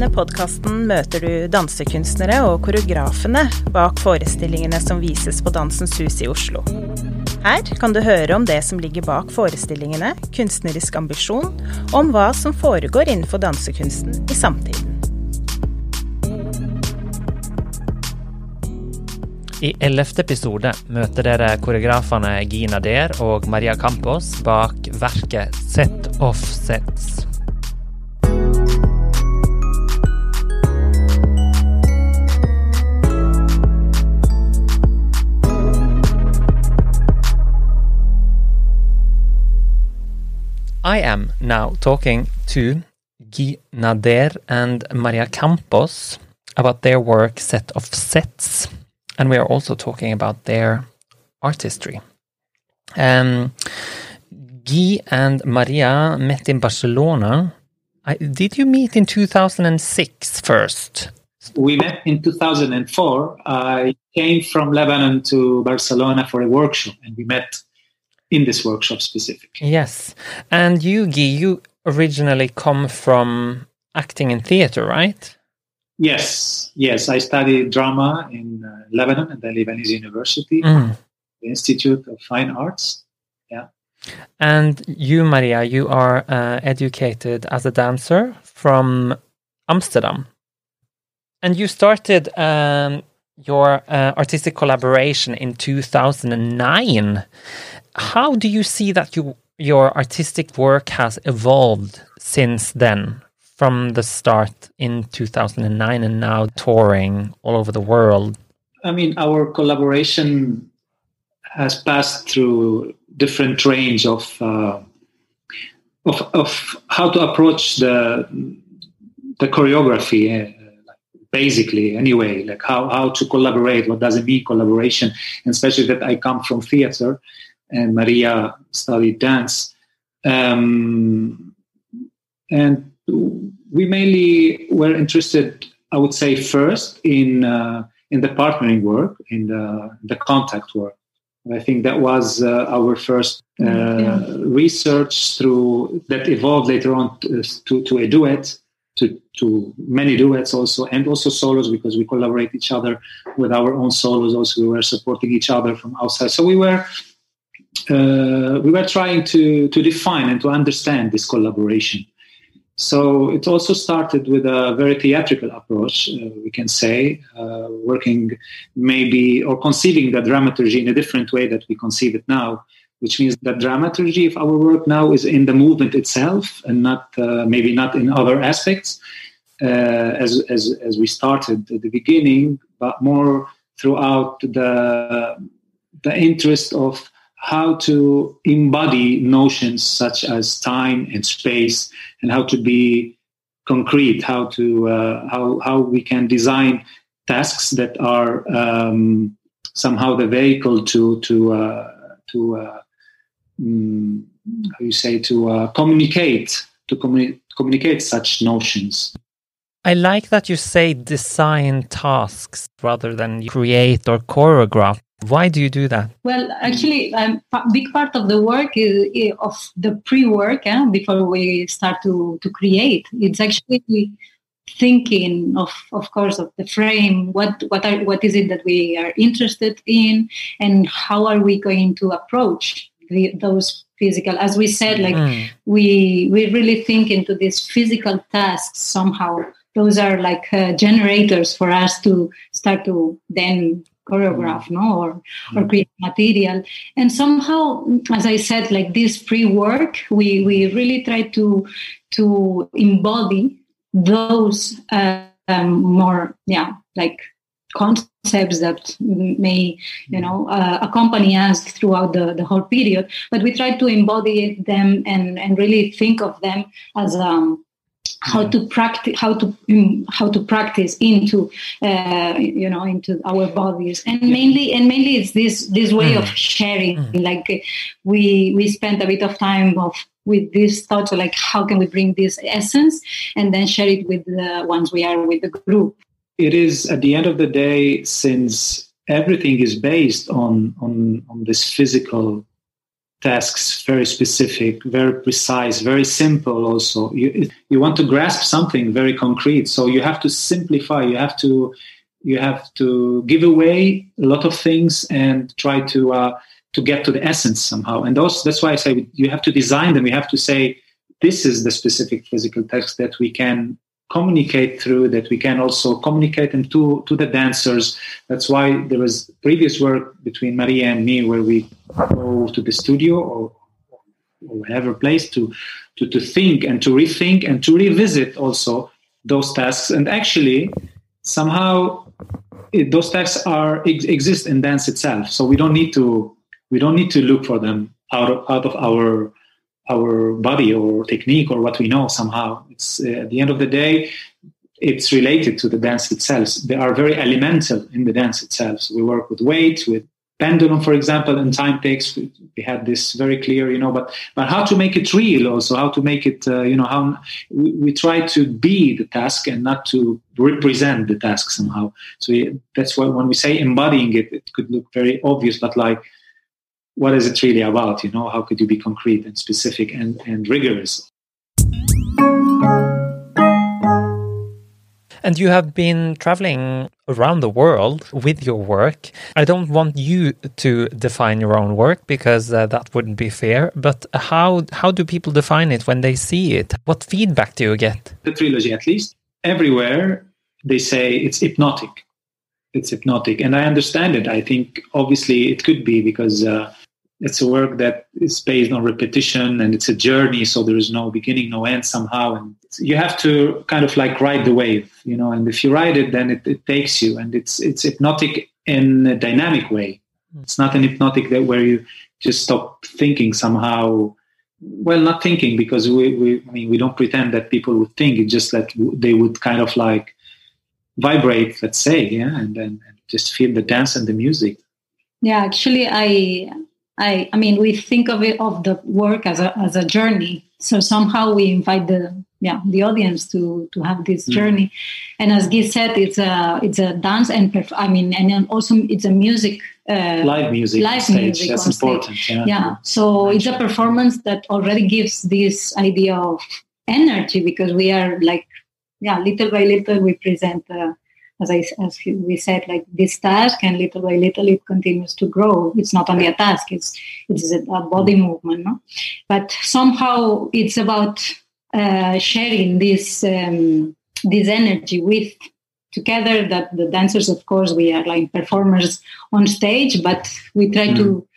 denne podkasten møter du dansekunstnere og koreografene bak forestillingene som vises på Dansens Hus i Oslo. Her kan du høre om det som ligger bak forestillingene, kunstnerisk ambisjon, og om hva som foregår innenfor dansekunsten i samtiden. I ellevte episode møter dere koreografene Gina Der og Maria Campos bak verket Set of Sets. I am now talking to Guy Nader and Maria Campos about their work Set of Sets, and we are also talking about their artistry. Um, Guy and Maria met in Barcelona. I, did you meet in 2006 first? We met in 2004. I came from Lebanon to Barcelona for a workshop, and we met in this workshop specifically. Yes. And you, Guy, you originally come from acting in theater, right? Yes, yes. I studied drama in uh, Lebanon at the Lebanese University, Mm. the Institute of Fine Arts. Yeah. And you, Maria, you are uh, educated as a dancer from Amsterdam. And you started um, your uh, artistic collaboration in 2009. How do you see that you, your artistic work has evolved since then, from the start in 2009 and now touring all over the world? I mean, our collaboration has passed through different range of uh, of, of how to approach the the choreography. Uh, basically, anyway, like how, how to collaborate. What does it mean collaboration? And especially that I come from theater, and Maria studied dance, um, and we mainly were interested, I would say, first in uh, in the partnering work, in the the contact work. I think that was uh, our first uh, Yeah. research through that evolved later on to, to, to a duet, to, to many duets also, and also solos because we collaborate each other with our own solos. Also, we were supporting each other from outside. So we were uh, we were trying to to define and to understand this collaboration. So it also started with a very theatrical approach, uh, we can say, uh, working maybe or conceiving the dramaturgy in a different way that we conceive it now, which means that dramaturgy of our work now is in the movement itself and not uh, maybe not in other aspects uh, as, as, as we started at the beginning, but more throughout the, the interest of how to embody notions such as time and space and how to be concrete how to uh, how how we can design tasks that are um, somehow the vehicle to to uh, to uh, mm, how you say to uh, communicate to communi- communicate such notions I like that you say design tasks rather than create or choreograph. Why do you do that? Well, actually, um, a big part of the work is, is of the pre-work eh, before we start to, to create. It's actually thinking of, of course, of the frame. What what are what is it that we are interested in, and how are we going to approach the, those physical? As we said, like Mm. we we really think into these physical tasks somehow. Those are like uh, generators for us to start to then choreograph, no, or or create material. And somehow, as I said, like this pre-work, we we really try to to embody those uh, um, more, yeah, like concepts that may you know uh, accompany us throughout the, the whole period. But we try to embody them and and really think of them as um how to practice how to mm, how to practice into uh, you know into our bodies. And mainly and mainly it's this this way of sharing. Like uh, we we spent a bit of time of with this thought of like how can we bring this essence and then share it with the ones we are with the group. It is at the end of the day since everything is based on on on this physical tasks very specific very precise very simple also. You you want to grasp something very concrete. So you have to simplify. You have to you have to give away a lot of things and try to uh, to get to the essence somehow. And those that's why i say you have to design them. You have to say this is the specific physical text that we can communicate through that we can also communicate them to to the dancers. That's why there was previous work between maria and me where we go to the studio or, or whatever place to, to to think and to rethink and to revisit also those tasks. And actually somehow it, those tasks are ex- exist in dance itself. So we don't need to we don't need to look for them out of out of our our body or technique or what we know somehow. It's uh, at the end of the day, it's related to the dance itself. They are very elemental in the dance itself. So we work with weight, with pendulum, for example, and time takes. We, had this very clear, you know, but but how to make it real, also how to make it, uh, you know, how we, we, try to be the task and not to represent the task somehow. So that's why when we say embodying it, it could look very obvious, but like what is it really about? You know, how could you be concrete and specific and, and rigorous? And you have been traveling around the world with your work. I don't want you to define your own work because uh, that wouldn't be fair. But how how do people define it when they see it? What feedback do you get? The trilogy, at least, everywhere they say it's hypnotic. It's hypnotic, and I understand it. I think obviously it could be because uh, it's a work that is based on repetition and it's a journey so there is no beginning no end somehow and you have to kind of like ride the wave you know and if you ride it then it, it takes you and it's it's hypnotic in a dynamic way. Hmm. It's not an hypnotic that where you just stop thinking somehow. Well not thinking because we, we i mean we don't pretend that people would think it's just that they would kind of like vibrate let's say yeah and then just feel the dance and the music. Yeah actually i I, I mean, we think of it of the work as a as a journey. So somehow we invite the yeah the audience to to have this mm. journey. And as Guy said, it's a it's a dance and perf- I mean, and also it's a music. Uh, live music, live stage. music. That's important. Yeah. yeah. So it's a performance that already gives this idea of energy because we are like yeah, little by little we present. Uh, as I as we said, like this task, and little by little it continues to grow. It's not only a task; it's it's a, body movement, no? But somehow it's about uh, sharing this um, this energy with together. That the dancers, of course, we are like performers on stage, but we try mm. to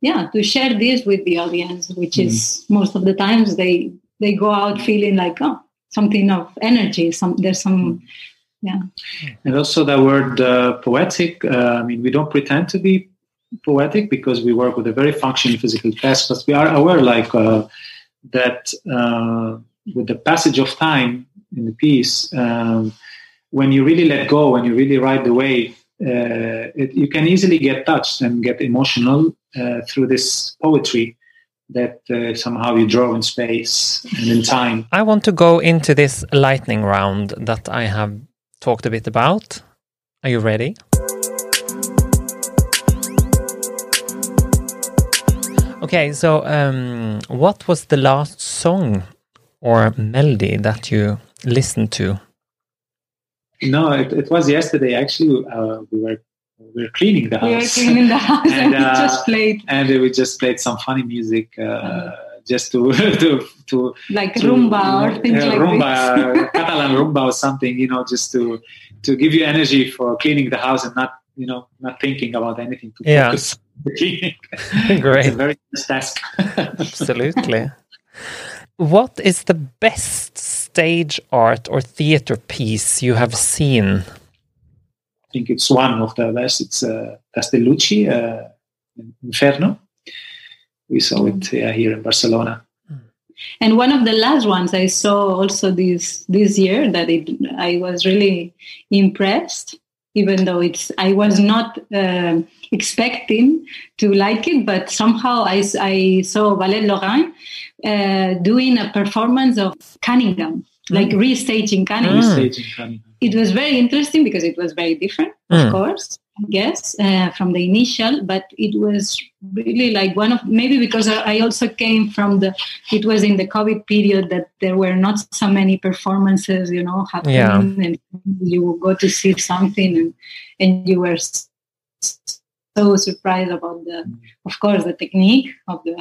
yeah to share this with the audience, which mm. is most of the times they they go out feeling like oh something of energy. Some there's some mm yeah and also the word uh, poetic uh, i mean we don't pretend to be poetic because we work with a very functional physical test but we are aware like uh, that uh, with the passage of time in the piece um, when you really let go when you really ride the wave uh, it, you can easily get touched and get emotional uh, through this poetry that uh, somehow you draw in space and in time. I want to go into this lightning round that I have talked a bit about. Are you ready? Okay, so um, what was the last song or melody that you listened to? No, it, it was yesterday. Actually, uh, we were we were cleaning the house. We were cleaning the house, and, and we uh, just played. And we just played some funny music. Uh, mm just to to to like to, rumba or things uh, like rumba, Catalan rumba or something, you know, just to to give you energy for cleaning the house and not you know not thinking about anything to yeah. focus on. Great, it's a very nice task. Absolutely. What is the best stage art or theater piece you have seen? I think it's one of the best. It's uh, Castellucci, uh, Inferno we saw it yeah, here in Barcelona. And one of the last ones I saw also this this year that it, I was really impressed, even though it's I was not uh, expecting to like it, but somehow I, I saw Ballet de Lorraine uh, doing a performance of Cunningham like restaging Cunningham. Mm. Cunningham. It was very interesting because it was very different, of Mm. course, I guess, uh, from the initial, but it was really like one of maybe because I also came from the it was in the COVID period that there were not so many performances, you know, happening, Yeah. and you would go to see something, and and you were so surprised about the, of course, the technique of the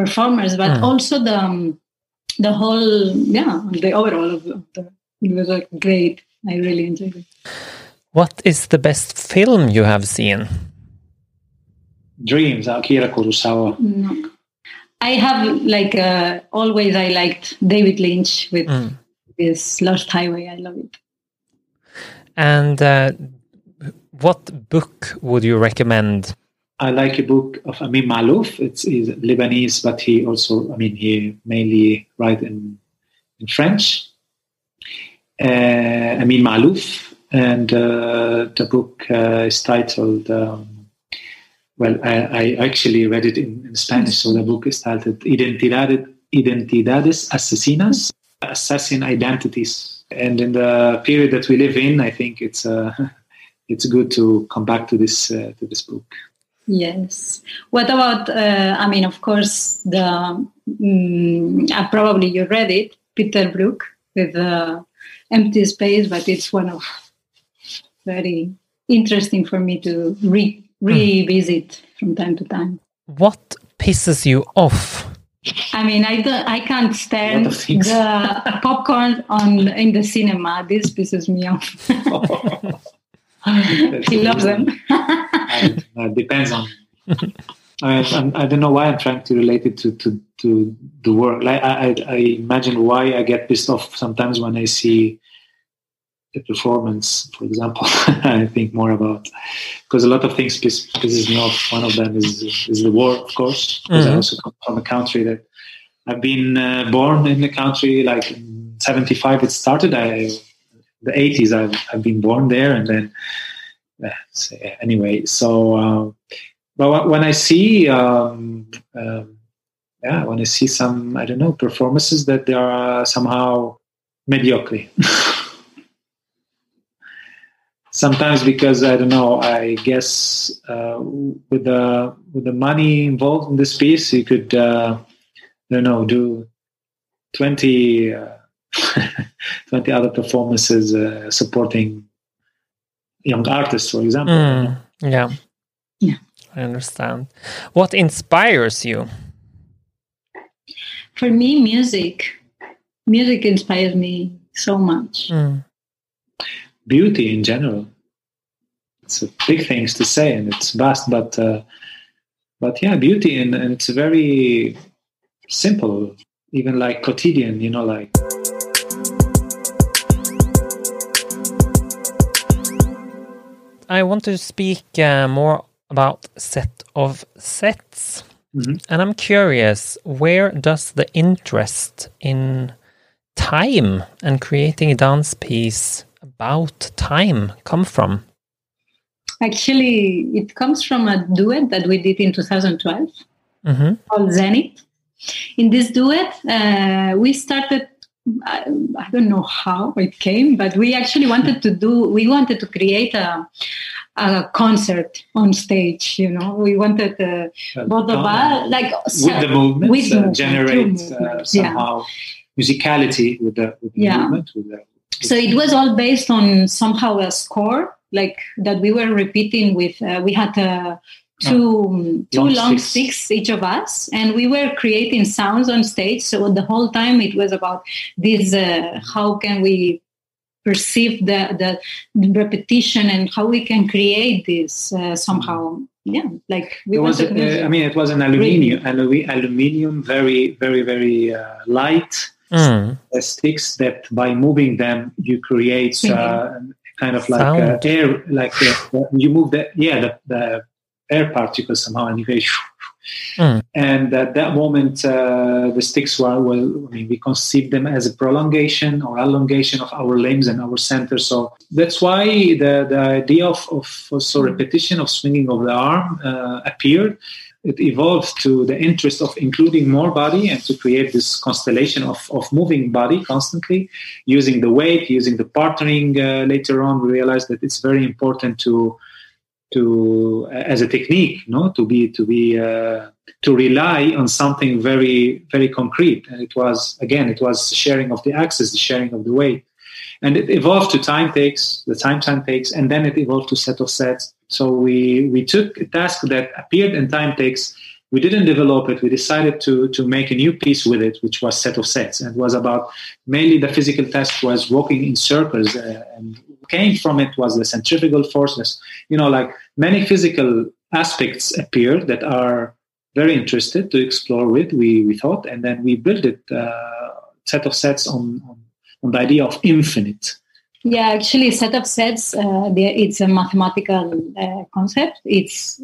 performers, but Mm. also the um, the whole, yeah, the overall of the. Of the it was like great. I really enjoyed it. What is the best film you have seen? Dreams, Akira Kurosawa. No. I have like uh, always. I liked David Lynch with Mm. this Lost Highway. I love it. And uh, what book would you recommend? I like a book of Amin Maalouf. It's he's Lebanese, but he also, I mean, he mainly write in in French. Uh, Amin Maalouf, and uh, the book uh, is titled. Um, well, I, I actually read it in, in Spanish, so the book is titled Identidad, Identidades Asesinas, Assassin Identities. And in the period that we live in, I think it's uh, it's good to come back to this uh, to this book. Yes. What about? Uh, I mean, of course, the uh, probably you read it, Peter Brook with uh, Empty Space, but it's one of very interesting for me to re- revisit from time to time. What pisses you off? I mean, I don't, I can't stand Lot of things. the popcorn on in the cinema. This pisses me off. he loves them. And, uh, depends on. I, I'm, I don't know why I'm trying to relate it to, to, to the work. Like I, I, I imagine why I get pissed off sometimes when I see a performance, for example. I think more about because a lot of things piss, pisses me off. One of them is is the war, of course, because I Mhm. also come from a country that I've been uh, born in the country. Like in '75, it started. I the '80s, I've I've been born there, and then uh, so, anyway. So, uh, but when I see, um, um, yeah, when I see some, I don't know, performances that they are somehow mediocre. Sometimes because I don't know, I guess uh, with the with the money involved in this piece, you could, uh, I don't know, do twenty. Uh, 20 other performances uh, supporting young artists, for example. Mm, yeah. Yeah. I understand. What inspires you? For me, music, music inspires me so much. Mm. Beauty in general. It's a big things to say, and it's vast, but uh, but yeah, beauty, and, and it's very simple, even like quotidian. You know, like I want to speak uh, more about set of sets. Mhm. And I'm curious, where does the interest in time and creating a dance piece about time come from? Actually, it comes from a duet that we did in 2012 hmm called Zenith. In this duet, uh, we started. I, I don't know how it came, but we actually wanted to do. We wanted to create a a concert on stage. You know, we wanted uh, both of us like with the movements, with uh, movement, generate uh, movements, yeah. somehow musicality with the, with the Yeah. movement. With the, so it was all based on somehow a score like that we were repeating with uh, we had uh, two two Long long sticks. sticks each of us and we were creating sounds on stage so the whole time it was about this uh, how can we perceive the, the repetition and how we can create this uh, somehow yeah like we it was, wanted uh. I mean, it was an aluminium, alumi- aluminium, very, very, very uh, light Mm. sticks that by moving them you create uh, kind of like uh, air, like uh, you move the yeah the, the air particles somehow, and you go. Mm. And at that moment, uh, the sticks were well. I mean, we conceived them as a prolongation or elongation of our limbs and our center. So that's why the, the idea of, of also repetition of swinging of the arm uh, appeared. it evolved to the interest of including more body and to create this constellation of, of moving body constantly using the weight using the partnering uh, later on we realized that it's very important to to as a technique no? To be to be uh, to rely on something very very concrete. And it was again it was sharing of the axis the sharing of the weight. And it evolved to time takes the time time takes and then it evolved to set of sets. So we we took a task that appeared in time takes. We didn't develop it. We decided to to make a new piece with it which was set of sets. And was about mainly the physical task was walking in circles uh, and came from it was the centrifugal forces you know like many physical aspects appear that are very interested to explore with we we thought and then we built it uh, set of sets on, on on the idea of infinite yeah, actually, set of sets. Uh, it's a mathematical uh, concept. It's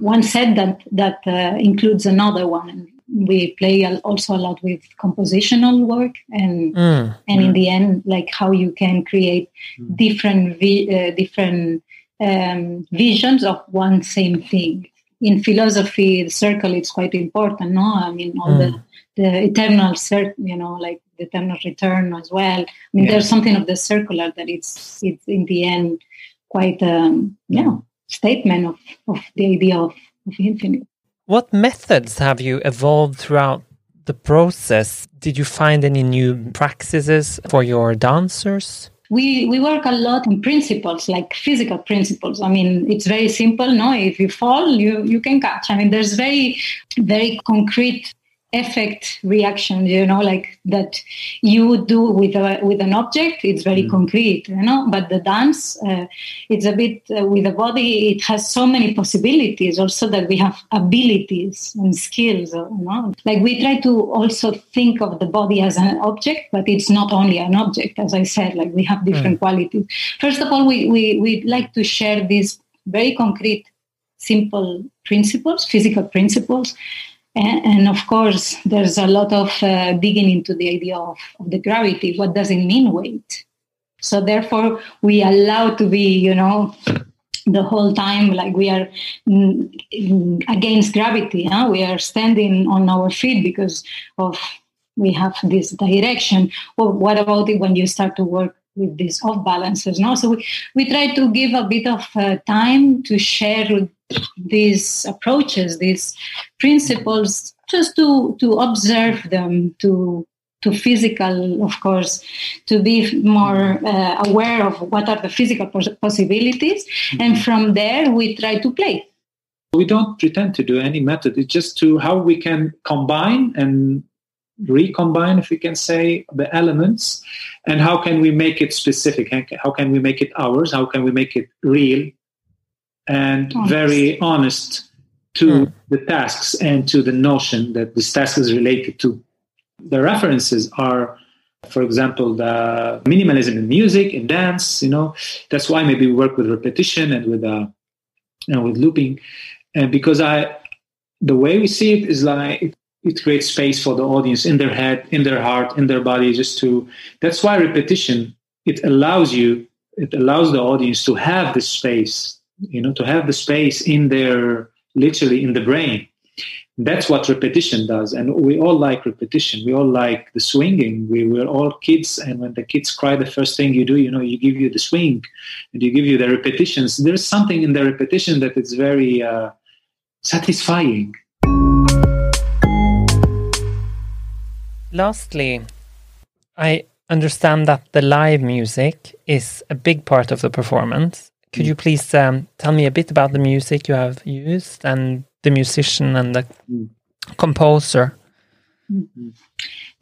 one set that that uh, includes another one. We play also a lot with compositional work, and mm. and in the end, like how you can create mm. different vi- uh, different um, visions of one same thing. In philosophy, the circle is quite important. No, I mean all mm. the the eternal cert, you know, like the eternal return as well. I mean, yeah. there's something of the circular that it's it's in the end quite um, yeah statement of of the idea of, of infinite. What methods have you evolved throughout the process? Did you find any new practices for your dancers? we we work a lot on principles like physical principles i mean it's very simple no if you fall you you can catch i mean there's very very concrete effect reaction you know like that you would do with a with an object it's very mm. concrete you know but the dance uh, it's a bit uh, with the body it has so many possibilities also that we have abilities and skills uh, you know like we try to also think of the body as an object but it's not only an object as i said like we have different mm. qualities first of all we we we like to share these very concrete simple principles physical principles and, and, of course, there's a lot of uh, digging into the idea of, of the gravity. What does it mean, weight? So therefore, we allow to be, you know, the whole time like we are against gravity. Huh? We are standing on our feet because of we have this direction. Well, what about it when you start to work with these off balances? No, so we, we try to give a bit of uh, time to share these approaches, these principles, just to to observe them, to to physical, of course, to be more uh, aware of what are the physical pos- possibilities, and from there we try to play. We don't pretend to do any method. It's just to how we can combine and recombine, if we can say, the elements, and how can we make it specific? How can we make it ours? How can we make it real? And honest. very honest to mm. the tasks and to the notion that this task is related to. The references are, for example, the minimalism in music, in dance. You know, that's why maybe we work with repetition and with uh, you know, with looping, and because I, the way we see it is like it, it creates space for the audience in their head, in their heart, in their body, just to. That's why repetition it allows you, it allows the audience to have this space you know to have the space in there literally in the brain. That's what repetition does and we all like repetition. We all like the swinging. We were all kids and when the kids cry the first thing you do you know you give you the swing and you give you the repetitions. There's something in the repetition that is very uh, satisfying. Lastly i understand that the live music is a big part of the performance could you please um, tell me a bit about the music you have used and the musician and the mm. composer? Mm-hmm.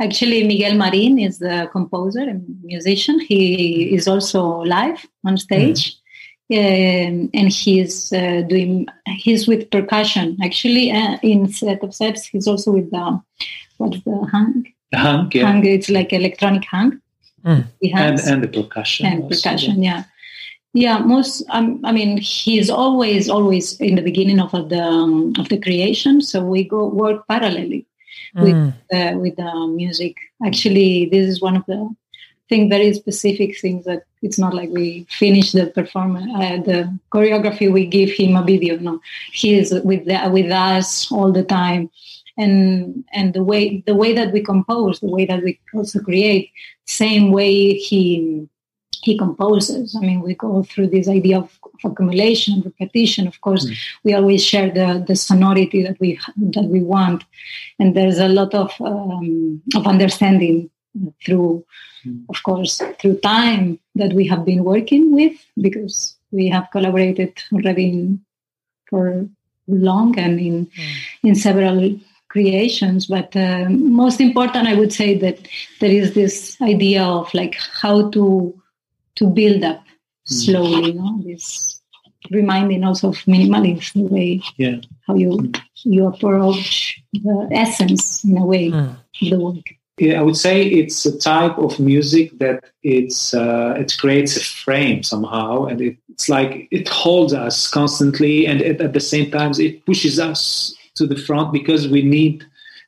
Actually, Miguel Marin is the composer and musician. He is also live on stage. Mm. and he's uh, doing he's with percussion actually uh, in set of sets he's also with the what's the hang the hang yeah. hang it's like electronic hang mm. and, and the percussion and also, percussion yeah. yeah yeah most um, i mean he's always always in the beginning of the um, of the creation so we go work parallelly with mm. uh, with the music actually this is one of the thing very specific things that it's not like we finish the performance, uh, the choreography. We give him a video. No, he is with the, with us all the time, and and the way the way that we compose, the way that we also create, same way he he composes. I mean, we go through this idea of, of accumulation, repetition. Of course, mm. we always share the, the sonority that we that we want, and there's a lot of um, of understanding through, mm. of course, through time that we have been working with because we have collaborated already in, for long and in mm. in several creations but uh, most important i would say that there is this idea of like how to to build up hmm. slowly. You know, this reminding also of minimalism, the way yeah. how you mm. you approach the essence in a way mm. the work. Yeah, I would say it's a type of music that it's uh, it creates a frame somehow, and it, it's like it holds us constantly, and it, at the same time it pushes us to the front because we need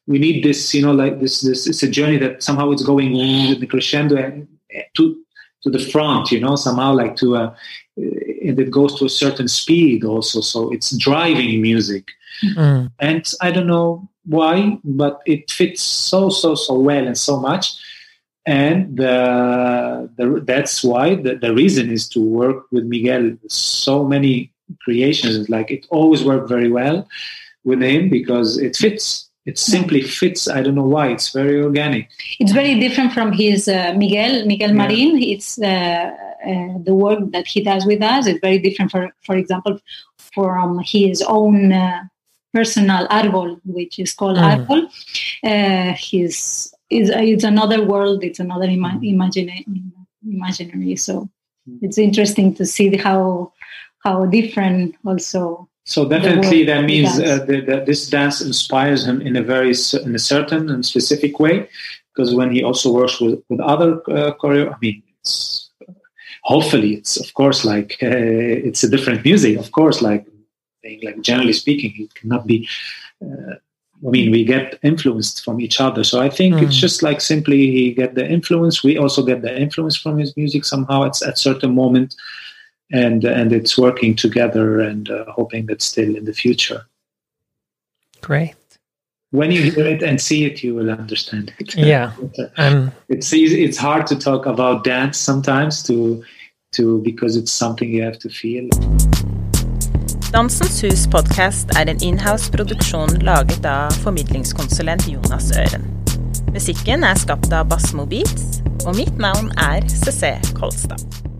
we need this, you know, like this this it's a journey that somehow it's going with the crescendo and to to the front, you know, somehow like to a, and it goes to a certain speed also. So it's driving music. Mm. And I don't know why, but it fits so, so, so well and so much. And the, the, that's why the, the reason is to work with Miguel. So many creations, like it always worked very well with him because it fits it simply fits i don't know why it's very organic it's very different from his uh, miguel miguel yeah. marin it's uh, uh, the work that he does with us It's very different for for example from his own uh, personal arbol which is called mm. arbol uh, his is it's another world it's another ima- mm. imagine- imaginary so mm. it's interesting to see how how different also so definitely that means uh, that this dance inspires him in a very in a certain and specific way, because when he also works with with other uh, choreo, I mean, it's, hopefully it's of course like uh, it's a different music, of course, like like generally speaking, it cannot be. Uh, I mean, we get influenced from each other. So I think mm. it's just like simply he get the influence. We also get the influence from his music somehow. It's at certain moment and and it's working together and uh, hoping that still in the future. Great. When you hear it and see it, you will understand it. Yeah, um, it's easy, it's hard to talk about dance sometimes to to because it's something you have to feel. Dansens Hus podcast er en inhouse-produksjon laget av formidlingskonsulent Jonas Øren. Musikken er skapt av Bassmo Beats, og mitt navn er CC Kolstad.